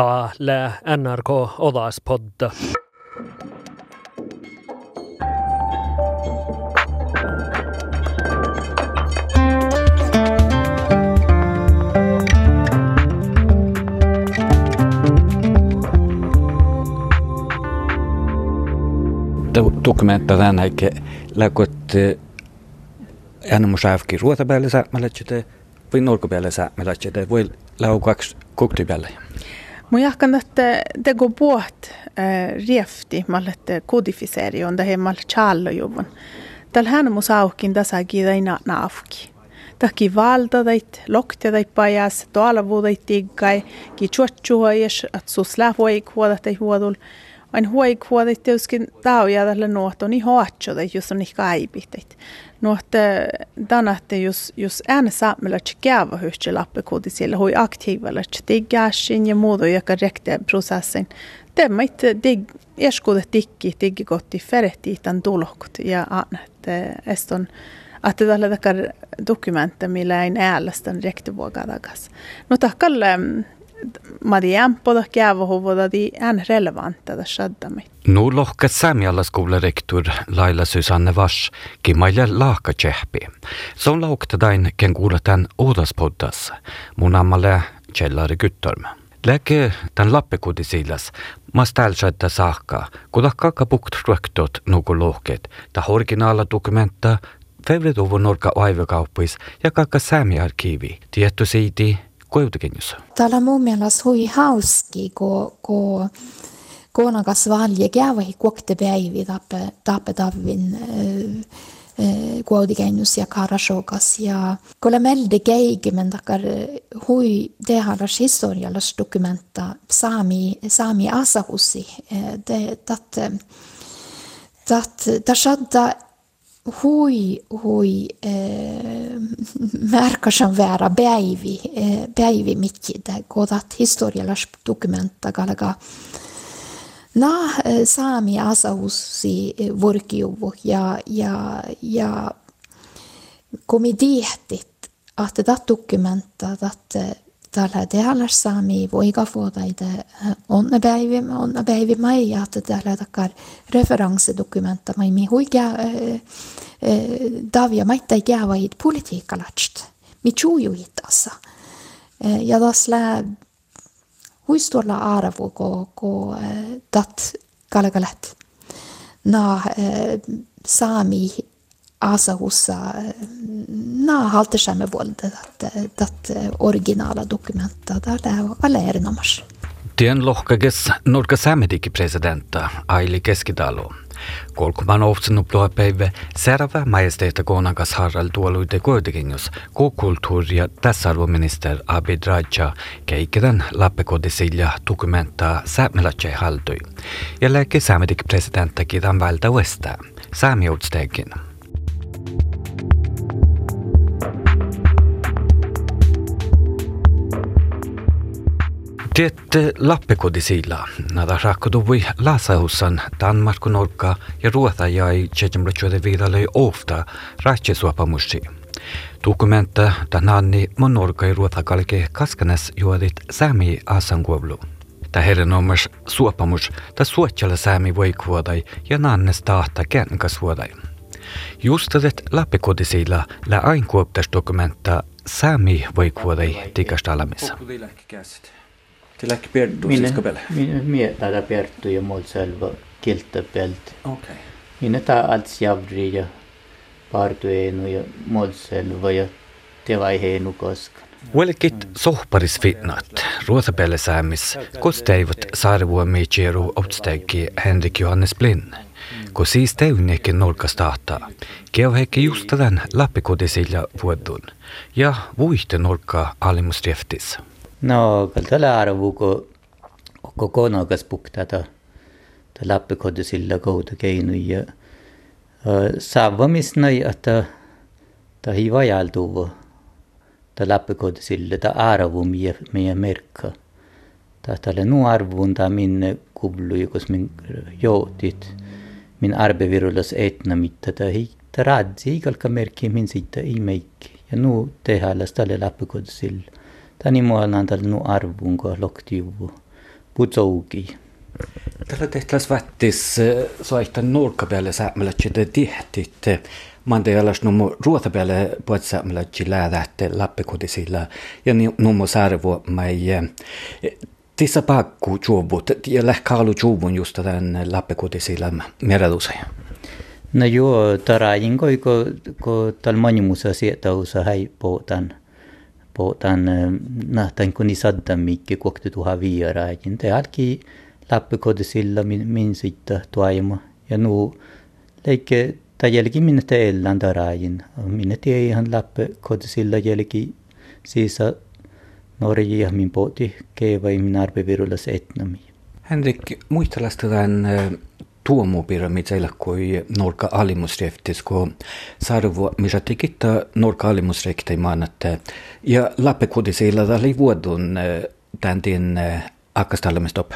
Täällä NRK Odaspodda. dokumenta tänäike läkot äänemusaavki ruota päälle säämälätsete või nurga peale säämälätsete või laukaks kukti peale. Mun jahkan, että teko puht riefti mallet kodifiseri on det mal challo juvun. Tal hän mus aukin tässä kidaina naafki. Tahki valda dait lokte dait pajas, tuolla vuodait tiggai, ki chuotchua jes, at susla huoi kuodat ei huodul. Ain huoi kuodat teuskin tauja tällä nuotto, niin hoatso dait just on ihka aipiteit. Nuotte tänätte jos jos ääne saamella tjäva hyhtse lappe kodi siellä hui aktiivalla tiggashin ja muuta joka rekte prosessin. Tämä itse dig eskuudet tikki diggi gotti ferehti tämän tulokut ja annet eston että tällä takar dokumentta millä ei äälästän rekte vuoga takas. No takkalle ma tiedän, poda käva huvuda di än relevanta da shaddami. Nu lohkat saamialaskoularektor Laila Susanne Vars kimaille laaka tsehpi. Se on lauktadain ken kuuletan uudaspoddas mun ammalle Kjellari Gyttorm. Läke tämän lappekudisilas mas tälsättä saakka, kun kakka pukt röktot nuku lohket, ta originaala dokumenta, fevreduvun norka aivokauppis ja kakka saamiarkiivi, tietty siiti, kojutekennys? Täällä on mun mielestä hui hauski, kun, kun koonan kanssa valjekävä koktepäivi tappetavin kojutekennys ja karasjokas. Ja kun olen meldi keiki, men takkar hui teharras historiallas dokumenta saami, saami asahussi. Det, det, det, det, det, det, det, det, hui, hui eh, märkasan väärä päivi, eh, päivi mitkide, kodat historiallas dokumenta kalaga na eh, saami asausi vorkiuvu ja, ja, ja komiteetit, att det dokumenta, att täällä täällä saami voiga fuodaide onna päivi onna päivi mai ja täällä takar referenssidokumenta mai mi huiga davia maita jäävaid politiikalatst mi chujuit assa ja tas lää huistuolla arvo ko ko dat kalgalat na saami asahussa na haltesemme vuolta dat originaala dokumenta där alla erinomas. Tien lohkages Norka Saamediki presidenta Aili Keskidalo. Kolkuman ohtsinut päivä Serva majesteeta konakas Harald Tuoluide kuitenkinjus kulttuuri- ja tasa-arvominister Abid Raja keikiden lappekodisilla dokumenta säämelätsei haldui. Ja lääke Saamediki presidenta kidan vältä Westa, saamiutstegin. Det lappekodisilla nada rakkoduvui lasahussan Danmark Norka ja Ruotha jäi tjejemrachuode viidalle ofta rahtjesuopamushi. Dokumenta tananni mon Norka ja Ruotha kalke kaskanes juodit säämi asanguovlu. Ta herrenomas suopamus ta suotjalla säämi voikuodai ja nannes tahta kenkas vuodai. Justadet lappekodisilla lä ainkuoptas dokumenta säämi voikuodai Tilläkk Perttu siis ka peale? Mie täällä Perttu ja mulla selvä kiltä pealt. Okei. Okay. Minä tää alts javri ja Partu eenu ja mulla selvä ja te vai heenu koskaan. Welkit sohparis fitnat, ruosapeelle säämis, kos teivät saarivuo miitsiiru outsteikki Henrik Johannes Blinn. Kun siis teynnekin nolkas tahtaa, keohekki just tämän läppikodisilla vuodun ja vuihte nolkaa alimustreftis. No, kyllä tällä arvoa, kun konakas puktada, ta lappekodde sillä kautta keinu ja saavamis että ta hi vajaltuva, ta lappekodde sillä ta arvo meidän merkka. Ta tälle nu arvon ta minne kublu, jos min joutit, min arbevirulas etna mitta ta hi ta radzi ikalka merkki min sitta i meikki. Ja nu tehdään tälle lappekodde sillä. Tani muolan tal nu arvun ko loktiuvu. putsougi. Tällä tehtävässä vättis soittaa nurkkapäälä säämällätsi te tihtit. Mante alas nummo ruotapäällä puhet säämällätsi läädähte lappekotisilla ja nummo särvo mai Tissa pakku juobut ja lähkaalu juobun just tämän lappekotisilla meredusa. No joo, tarajin koi ko tal manimusa sieltä usa puhutaan nähtään kun sadda mikki kohti tuha vieraakin. Te alki lappikodisilla min sitten tuajama. Ja nu leike tai jälki minne te elän tarajin. Minne tie ihan lappikodisilla jälki siis Norja ja min poti keeva imin arvevirulas etnami. Henrik, muistelastetaan tämän tuomupyramidseillä kui norka alimusreftis, kun sarvo, missä tekittää norka alimusrekti maanatte. Ja lappekudisilla oli vuodun tämän tien akkastallemistop.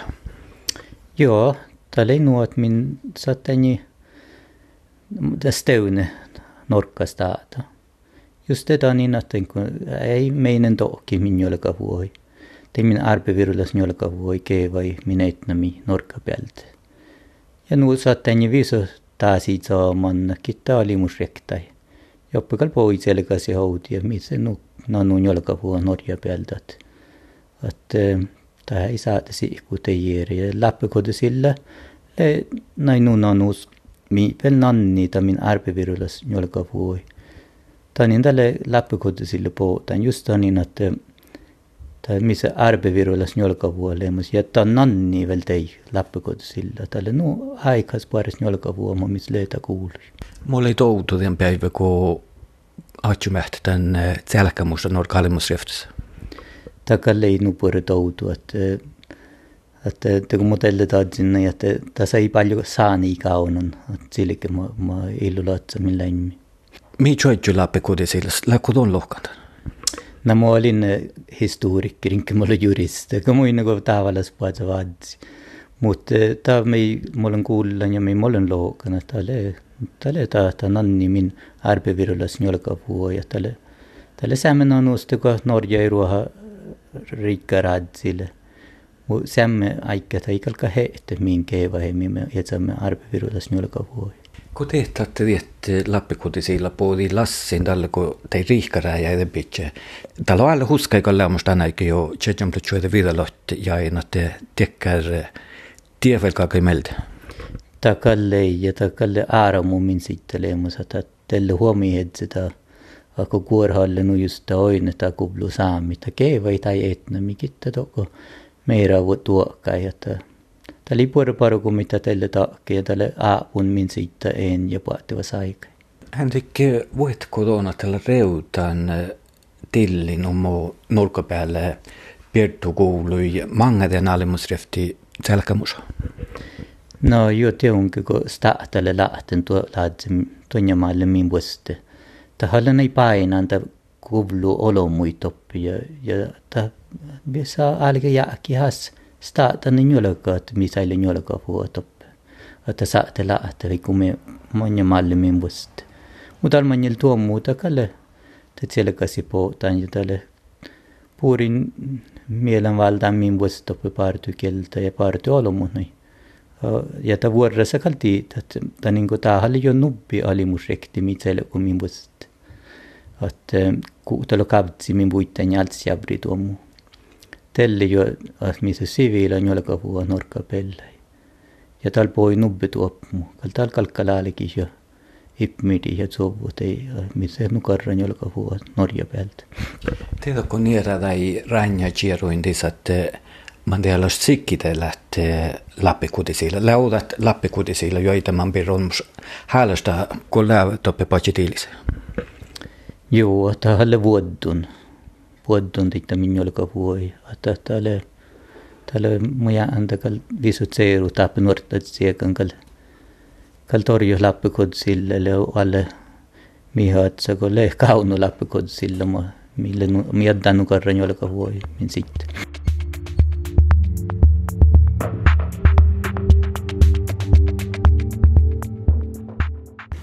Joo, tämä oli nuot min satteni stövne norkkastaata. Just tätä niin, että ei meidän toki min jolka voi. Te min arpevirulas jolka voi kevai min etnami norkkapäältä. Ja nu satteni viso taasi saaman kitta oli mus rektai. Joppikal poi selkäsi hauti ja missä nu nanu jolka voi Norja päältä. Että tämä ei saata siikku teijeri ja läppikode sillä. Näin nu nanus mi pel nanni ta min arpevirulas jolka voi. Tämä niin tälle läppikode sillä. Tämä just niin, että ta, mis arvevirulas njolkavu olemas ja ta nanni veel tei lappukud sillä. Tälle no aikas paris njolkavuoma, mis leita kuului. Mulla ei toutu tämän päivä, kun aatjumähti tämän eh, selkämusta norkaalimusreftissä. Takalle ei nupuri toutu, että että kun mut elle tadsin, että tässä ei paljon saani kaunon, että silläkin mä, mä illu laatsa millä imi. Mihin joitju lappukud sillä, lakkud on lohkantan? Mä olin historiker, mä olin juristi, kun mä olin tavallaan puhuta vaadsi. Mutta tämä me, mä olen kuullut ja me olen loukana, tälle, tälle tämä nanni min arpevirulas njolkapuu ja tälle, tälle sämmen on usta, kun Norja ei ruoha rikka radsille. Mutta sämme aikka, tai ikalka heette min keiva hemmi, ja sämme arpevirulas njolkapuu. Kun tehtätte viette lappikutisilla puoli lassin tällä, kun te riihkarää ja edempitse. Tällä on alle huska, eikä lämmusta ainakin jo tjetjän plötsöitä vidalot ja en te tekkär tievelkaakai meiltä. Takalle ja takalle aaramu min sitten leemus, että tälle huomioon sitä Ako kuorhalle nu just oin, että kublu saami, että keivai tai etnä, mikitte toko meira tuokkai, että Tämä oli puhuta kuin mitä teille takia, tälle aapun min siitä en ja puhuttiva saika. Henrik, voit kotona tällä reutan tillin omo nurkapäälle Pirtu kuului mangaten alimusrefti selkämusa? No jo teunkin, kun stahtalle lähten tuo laadsin tuonjamaalle min vuoste. Tahalle ei painaan, että kuvlu olomuitoppi ja, ja ta saa alkaa jääkin hassa startade njolka että misaille njolka vuotoppe. Että saatte lähteä, kun me monia malli min vuosta. Mutta almanjel tuo muuta kalle, että siellä kasi pohtaan ja tälle puurin mielenvaltaan min vuosta party kieltä ja party olomunnoi. Ja ta vuorossa kalti, että ta niinku tahalli jo nubbi alimusrekti mitselle kun min vuosta. Että kuutelo kavtsi min puitten jaltsi jabri tuomu telli jo missä siviila njolka puhua norka pellai. Ja tal poi nubbe tuopmu, kal tal kalkalaalikin jo ipmidi ja sovut ei, missä nukarra njolka puhua Norja päältä. Tiedätkö niitä tai ranja chieruin tisat man teillä sikkite lähtee lappikutisilla. Läudat lappikutisilla, joita man pirron häälöstä, kun läu toppe patsi tiilise. Joo, tämä on vuodun pueddun tikta minnyolka puoi ata tale tale muja anta kal visu tseeru tap nuorta tsiekan kal kal torjus lappi kodsille le alle. Mihatsa kolle eh, kaunu lappi kodsille mo mille miaddanu karran jolka puoi min sitten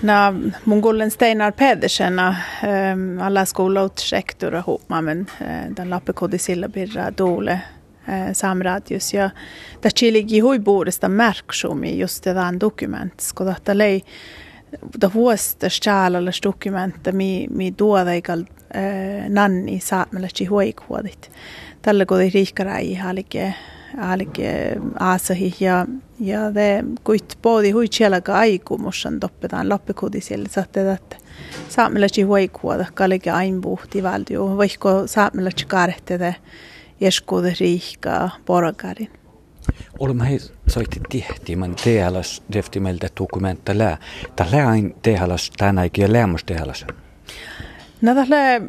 Na, mun kuulen Steinar Pedersen, ähm, alla skolotsektor ihop med men den lappekodisilla birra dole eh, samradius ja ta chiligi hui buurista märksumi just tämän dokument, sko ta lei ta vuosta stjaalallas dokumenta mi, mi tuodaigal eh, nanni saamelachi huikuodit. Tällä kodi riikkarai halike halike aasahi ja ja de kuit poodi hui chielaga aikumussan toppetaan loppikudisille saatte että saamelachi huikuoda kalike ainbuhti valdio vaikko saamelachi kaarehte jeskuude riikkaa poragarin. Olemme hei soitti tihti, man tehalas defti meiltä dokumenta lää. Ta lääin tehalas tänäkin läämos tehalas. No tällä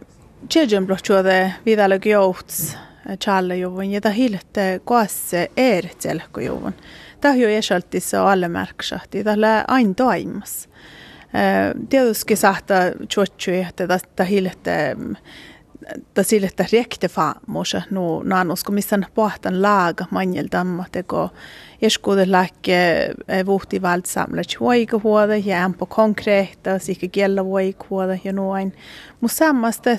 tjejen blotjuode vidalög johts challe juvun ja ta hiltte koasse eeret selko juvun. Ta esaltissa alle märksahti, tällä ain toimas. Tietysti sahta tjuotju, että ta ta sille että rekte faamusa no nanusko missä pohtan laaga manjel damma teko eskuude läkke vuhti valt samla chuoika huoda ja ampo konkreetta sikka kiellä voik huoda ja noin mutta sammasta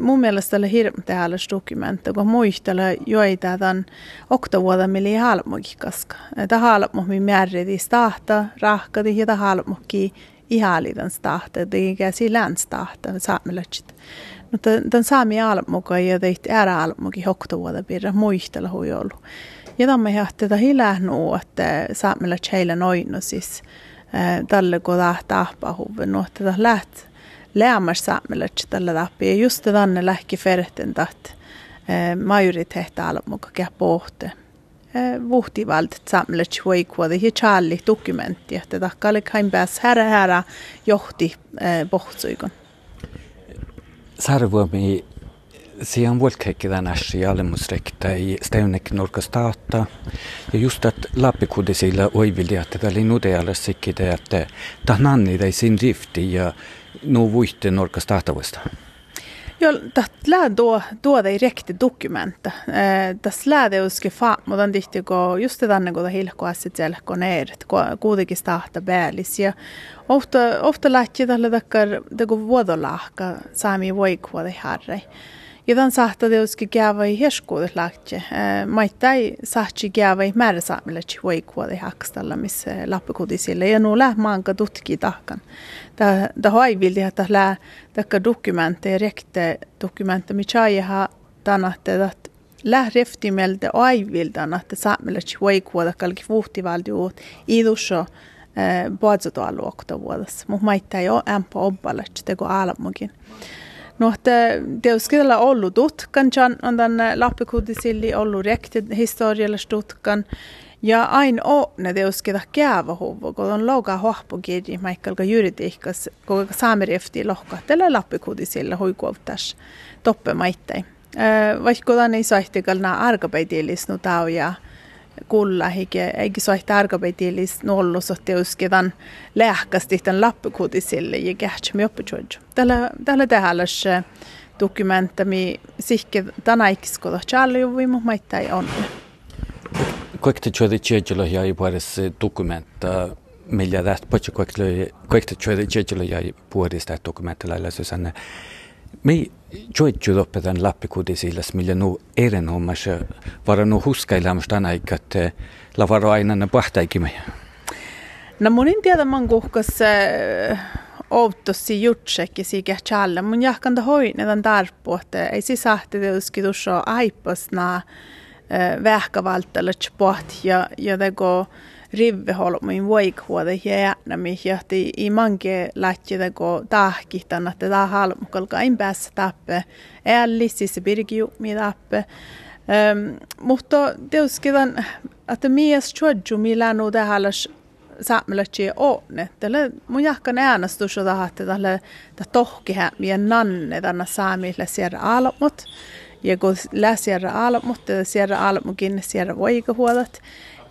mun mielestä oli hirveän täällä dokumentti, kun muistella joita tämän oktavuoda mili halmoki kaska. Tämä halmo mi märredi stahta, rahkadi ja tämä halmoki ihalitan stahta, är ganska landstahta, saamelaiset. Mutta tämän saami almuka ja teit ära almuki hoktuvuoda pirra muistella hui ollut. Ja tämä johti tätä hilähnu, että saamella heillä noin siis tälle kun tahpa huvin, no tätä läht lämmäs saamella tällä tappi. Ja just tänne lähki ferten taht majoriteetta almuka kää pohte. Vuhtivalt samlet huikuoda ja charli dokumentti, että takkalle kain pääs härä härä johti pohtsuikon. Sarvomi sian vuolkeikkidän ässi alemusrekta i stävnek norka stata. Ja just att lappikudisilla oivildi, että tämä oli nudealle sikkide, että tahnanni tai sin rifti ja nu vuitte norka statavuista. Jo, dat lää tuo, tuo direkt dokumenta. Eh, das lää det uske fa, mutta tihti ko just tänne kun hilko asit selko neerit, kuitenkin stahta päälis. Ja ofta, ofta lähtee tällä takkar, kun vuodolahka saami voikuode harrei. Tämän sahta det uske gäva i herskuudet lähtee. Eh, Maittai sahti gäva i määrä saamille voikuode hakstalla, missä lappikudisille. Ja nu lää maanka tutki tahkan. Det har jag vill att lä täkä dokumentti rekte dokumentti mikä ha tanatte att lä reftimeltä aivildan että saamelachi voikuoda kalki vuhtivaldiut idusso puolitoista vuodessa. Mutta maittaa jo ämpä obbalet teko alamukin. No, että tietysti ollut tutkan, on tämän lappikudisilli ollut rekti historialla tutkan. Ja ain o ne deuskeda kääva huvu, kun on louka hohpo kirji, maikkalka juridiikkas, kun saamerifti lohka, tällä lappikudisilla huikuuttas toppe maittei. Vaikka tämän ei saihtikal nää arkapäitiilis nu tau ja kulla, eikä saihti arkapäitiilis nollus, että deuskedan lähkasti tämän lappikudisille ja kähtsemme oppijuodju. Tällä, tällä tähälläs dokumentami sihke tänäikiskoda tjallu, mutta maittai on. Kuekta chuoda chiejalo ya i puedes documenta millä tästä pocha kuekta kuekta chuoda chiejalo ya i puedes tästä documenta lailla Susanne. me joidju lõpetan Lappikudisillast, mille nu erinevumas vara nu huskailamast täna ikka, et lavaru aina pahtaigi meie. no mul ei tea, ma olen kuhkas äh, outossa jutsekin sikä tjalla, mun jahkan ta hoinetan tarpuotte, ei siis ahti teuski tuossa aipasna äh, vähkavaltalla tjpoht ja, ja teko går rivveholmin voikhuode jäänämi ja i mange lähtje det går tahkihtan että tämä halmukalka en päässä tappe. Ällississä birgiu mi tappe. Um, mutta teuskedan että mies chuodju mi lanu det halas saamelatsi oone. Tällä mun jahkan äänestys on tähän, että tällä tohkihän meidän nanne tänne saamille siellä almut. Ja kun läsjärra almut ja sierra almukin sierra voikahuolat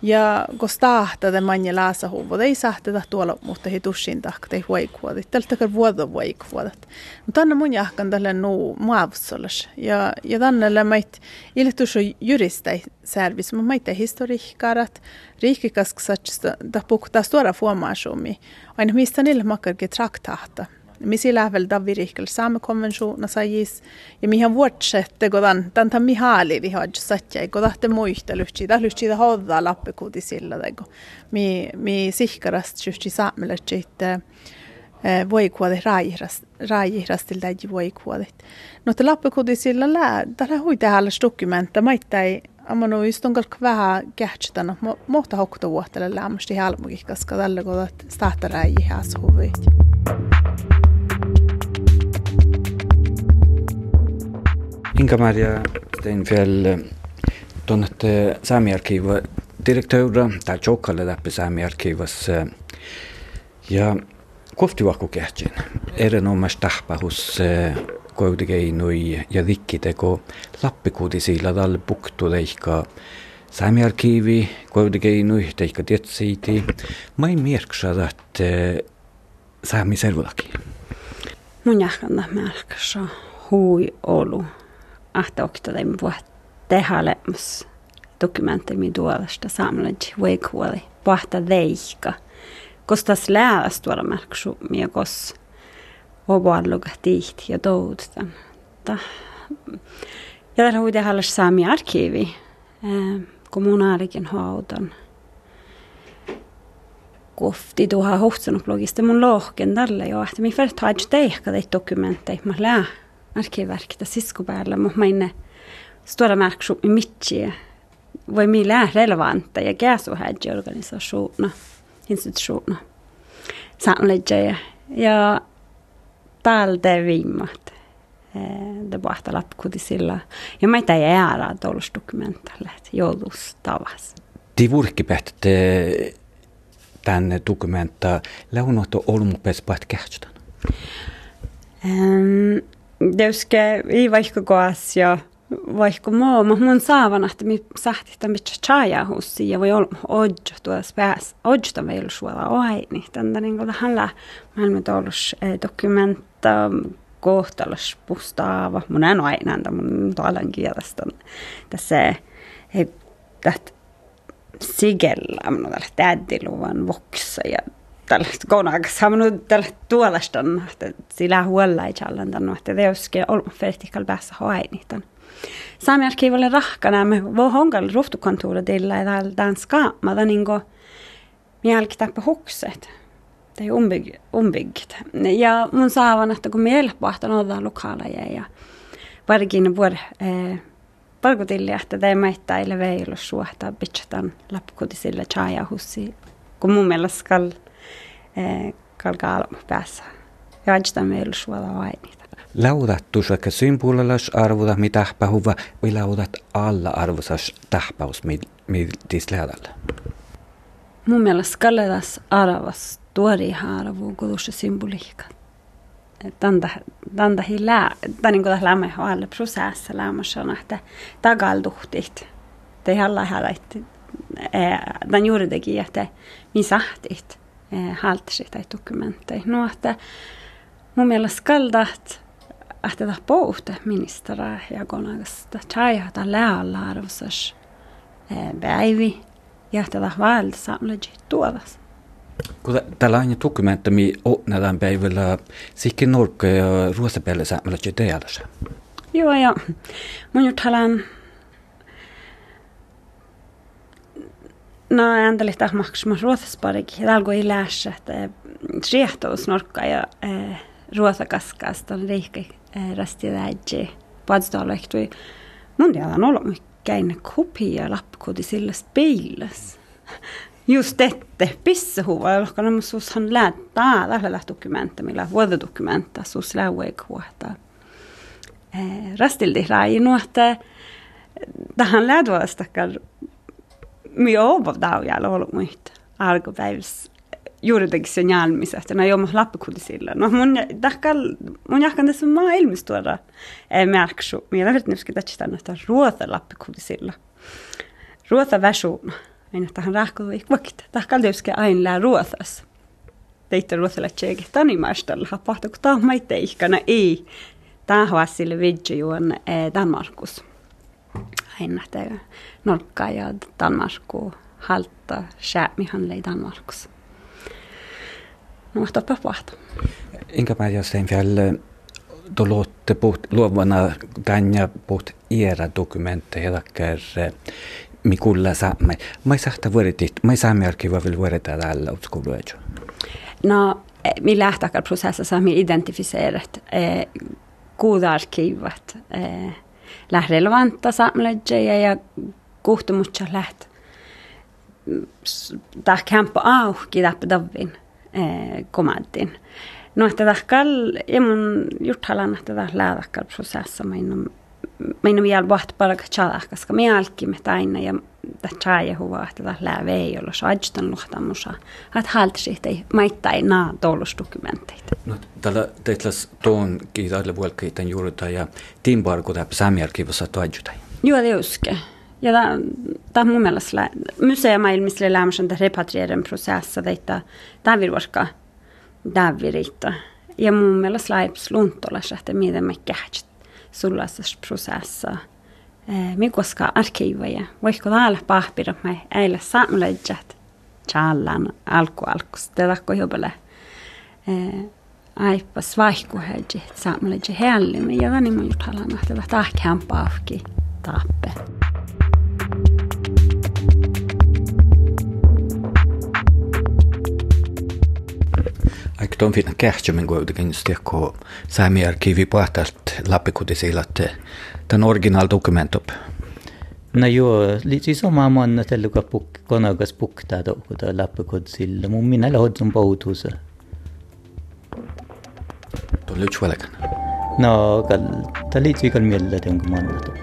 ja kun stahta te manja laasa huvo ei sahteta tuolla mutta he tussin tahka te voikahuolat tällä takar vuodo voikahuolat mutta tänne mun jahkan tälle nu muavsolas ja ja tänne mait iltus on juristai servis mutta maita historiikarat riikikaskassats da pukta stora formaasumi aina mistä niillä makkarkin traktahta Mi sillä väl davirikkel same konventiona sajis ja mihan vuotsette godan tan tan mi haali vi har satja godahte muista lyhtsi da lyhtsi da hodda lappekuudi sillä tego. Mi mi sihkarast lyhtsi saameletsit voikuode raihrast raihirastil täji voikuodet. No te lappekuudi sillä lää tällä huite hallas dokumenta maittai amano istungal kvähä kähtstana mohta hokta vuottele lämmästi halmuki koska tällä godat starta Inga-Maria Stenfjell, eh, te olete Saami arhiivi direktor, ta Jokale läheb Saami arhiivis eh, ja kohtuvaku kehtsin, erinevamas tähtpäevas eh, kojude käinui ja rikkidega lappikuudisilla tal puhtud ikka Saami arhiivi kojude käinui, ta ikka teadsid, ma ei märksa, et Saami servulagi. mun jahkan tähmälkässä hui olu. Ahta oktoden vuotta tehalemus dokumentti mi duolasta saamelaji veikuoli pahta veikka. Kostas lääs tuolla märksu miekos ovalluga tihti ja toudustan. Ta, ja tällä huide hallas saami arkiivi kommunaalikin haudan. Kofti tuoha hohtsanut blogista mun lohken tälle jo, että mi färt haaj teihka teit dokumentteja, mä lää arkiverkitä siskupäällä, mutta mä inne stora märksuppi mitsi voi mi lää relevanta ja käsuhädji organisationa, institutiona. Samledja ja täältä viimmat debatta lappkutisilla. Ja mä ei äära tuollaista dokumentalle, joulus tavas. Ti vurkkipähtätte tänne dokumenta läunotto olmupes päät kähtsän? Deuske ei vaikka koas ja vaikka muu, mutta mun saavan, että mi sahti tämän mitkä chaja hussi ja voi olla odjo tuossa pääs, odjo vielä suola oai, niin tänne niin kuin tähän maailman tuollus dokumenta kohtalas pustaava, mun en aina antaa mun tuolan kielestä, tässä ei, tästä sigellä, mun tällä tädiluvan voksa ja tällaista konakas on tällä tuolasta, että sillä huolella ei challentanut, että teoske on vertikal päässä hoainitan. Sami arkiivalle rahkana me voi honkal ruhtukontoret illa ja täällä tämän skaamada niin kuin mielki tappa hukset. Tai umbygg, umbyggt. Ja mun saavan, että kun meillä pahtan olla lokaaleja ja varkin vuor eh, että tämä maittaa ille veilu suhtaa bitchatan lapkutisille chajahussi. Kun mun mielestä skal eh, kalkaa päässä. Ja ajattelin meillä suola vainita. Laudat tuossa symbolelas arvoda mi tahpahuva vai laudat alla arvosas tahpaus mi dislädällä? Mun mielestä kalledas arvas tuori harvu kudussa symboliikka. Tanda, tanda hi lää, tai niin kuin tässä lämmä alle prosessa lämmössä, että tagalduhtit. Te halla häläitti. Den gjorde det i att mi sahtit haltsi tai dokumentteja. No, että mun mielestä skaldat, että tämä pohte ministera ja konagasta tjajata läällä arvosas päivi ja että tämä valta samlaji tuodas. Kun tällainen dokumentti, mi nähdään päivällä sikin norkka ja ruosapelle samlaji teadassa. Joo, ja mun nyt No, ändelig tak maksma ruotsasparik. Dalgo i läs että triehto snorkka ja eh, ruotsakaskasta on riikki eh, rasti vädji. Padsdalvehtui. Mun tiedä on ollut käin kopia lappkoti sillä speilas. Just dette, pissehuva, lohkana mun suushan läättää tällä dokumenta, millä vuododokumenta suus läuekuota. Eh, rastildi rainu, että tähän läädvuostakaan mi ovo daujalla ollut muita alkupäivässä juurikin signaalmisesta, no joo, mä lappikulisilla. No mun tahkal, mun jahkan tässä maailmassa tuoda märksu. Minä vet nyt, että sitä näitä ruota lappikulisilla. Ruota väsuuna. Aina tähän rahkulu ikvakit. Tahkal tietysti aina lää ruotas. Teitte ruotalla tseekit tanimaistalla. Hapahta, kun tämä maite ihkana ei. Tämä on sille vidjo juon Danmarkus aina det norka ja Danmarku halta skäämihan lei Danmarkus. nuohtapa puhta. Inga Maria Steinfjell, då låter puht luovana tänja puht iera dokumentteja takkar mi kulla saamme. Ei sahta vuoritit, ma ei saame arkiva veel vuorita täällä utskulu ejo. No, mi lähtakar prosessissa mi identifierat eh, kuudarkivat eh, läht relevanta saamleja ja kuhtumutsa läht tah kämpa auki täppä davin eh, komantin. No, että tahkal, ja mun juthalan, että tah lähdakal prosessa, mainom, mainom jäl vaht palka tjadah, koska me alkimme aina ja tjaaja huva, että tah lää vei, jolla se ajstan luhtamusa, että halta siitä ei maittai naa dokumenteita. No, tällä teitlas tuon kiitaille vuolkiitan juurta ja timbarku täppä saamiarkiivassa toajutai. Joo, det uske. Ja tämä, tämä mun mielestä museomaailmassa lämmöisen repatrieren prosessa, että tämä virvoska tämä viritta. Ja mun mielestä laips luntolas, että miten me kähtsät sullaisessa prosessa. Mi koska arkiivoja, voiko täällä pahpira me äillä saamlejat challan alku alkus, tätä kun jobale. Aipas vaihkuheji saamleji hellimme, ja niin mun juthalan, että tahkään pahki tappe. Aika tuon fitna kähtjömen kuitenkin stiekko saami arkiivi pahtast lappikutisilat ten originál dokumentop. Na jo, li tiso ma manna tellu ka puk, kona ka spuk ta do, kuta lappu kod silla, mummina la hodzum pa utusa. Tollu chwalak. No, kal, tali tsi kal miella tengu manna to.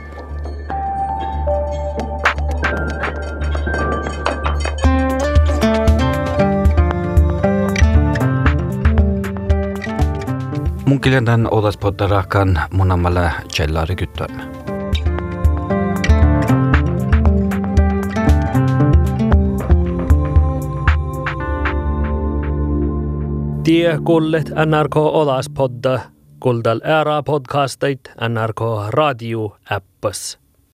Mun kiljan odas poddarakan munamalla cellari kyttöimme. Tie kullet NRK Odaspodda, kuldal ära podcastait NRK radio appis.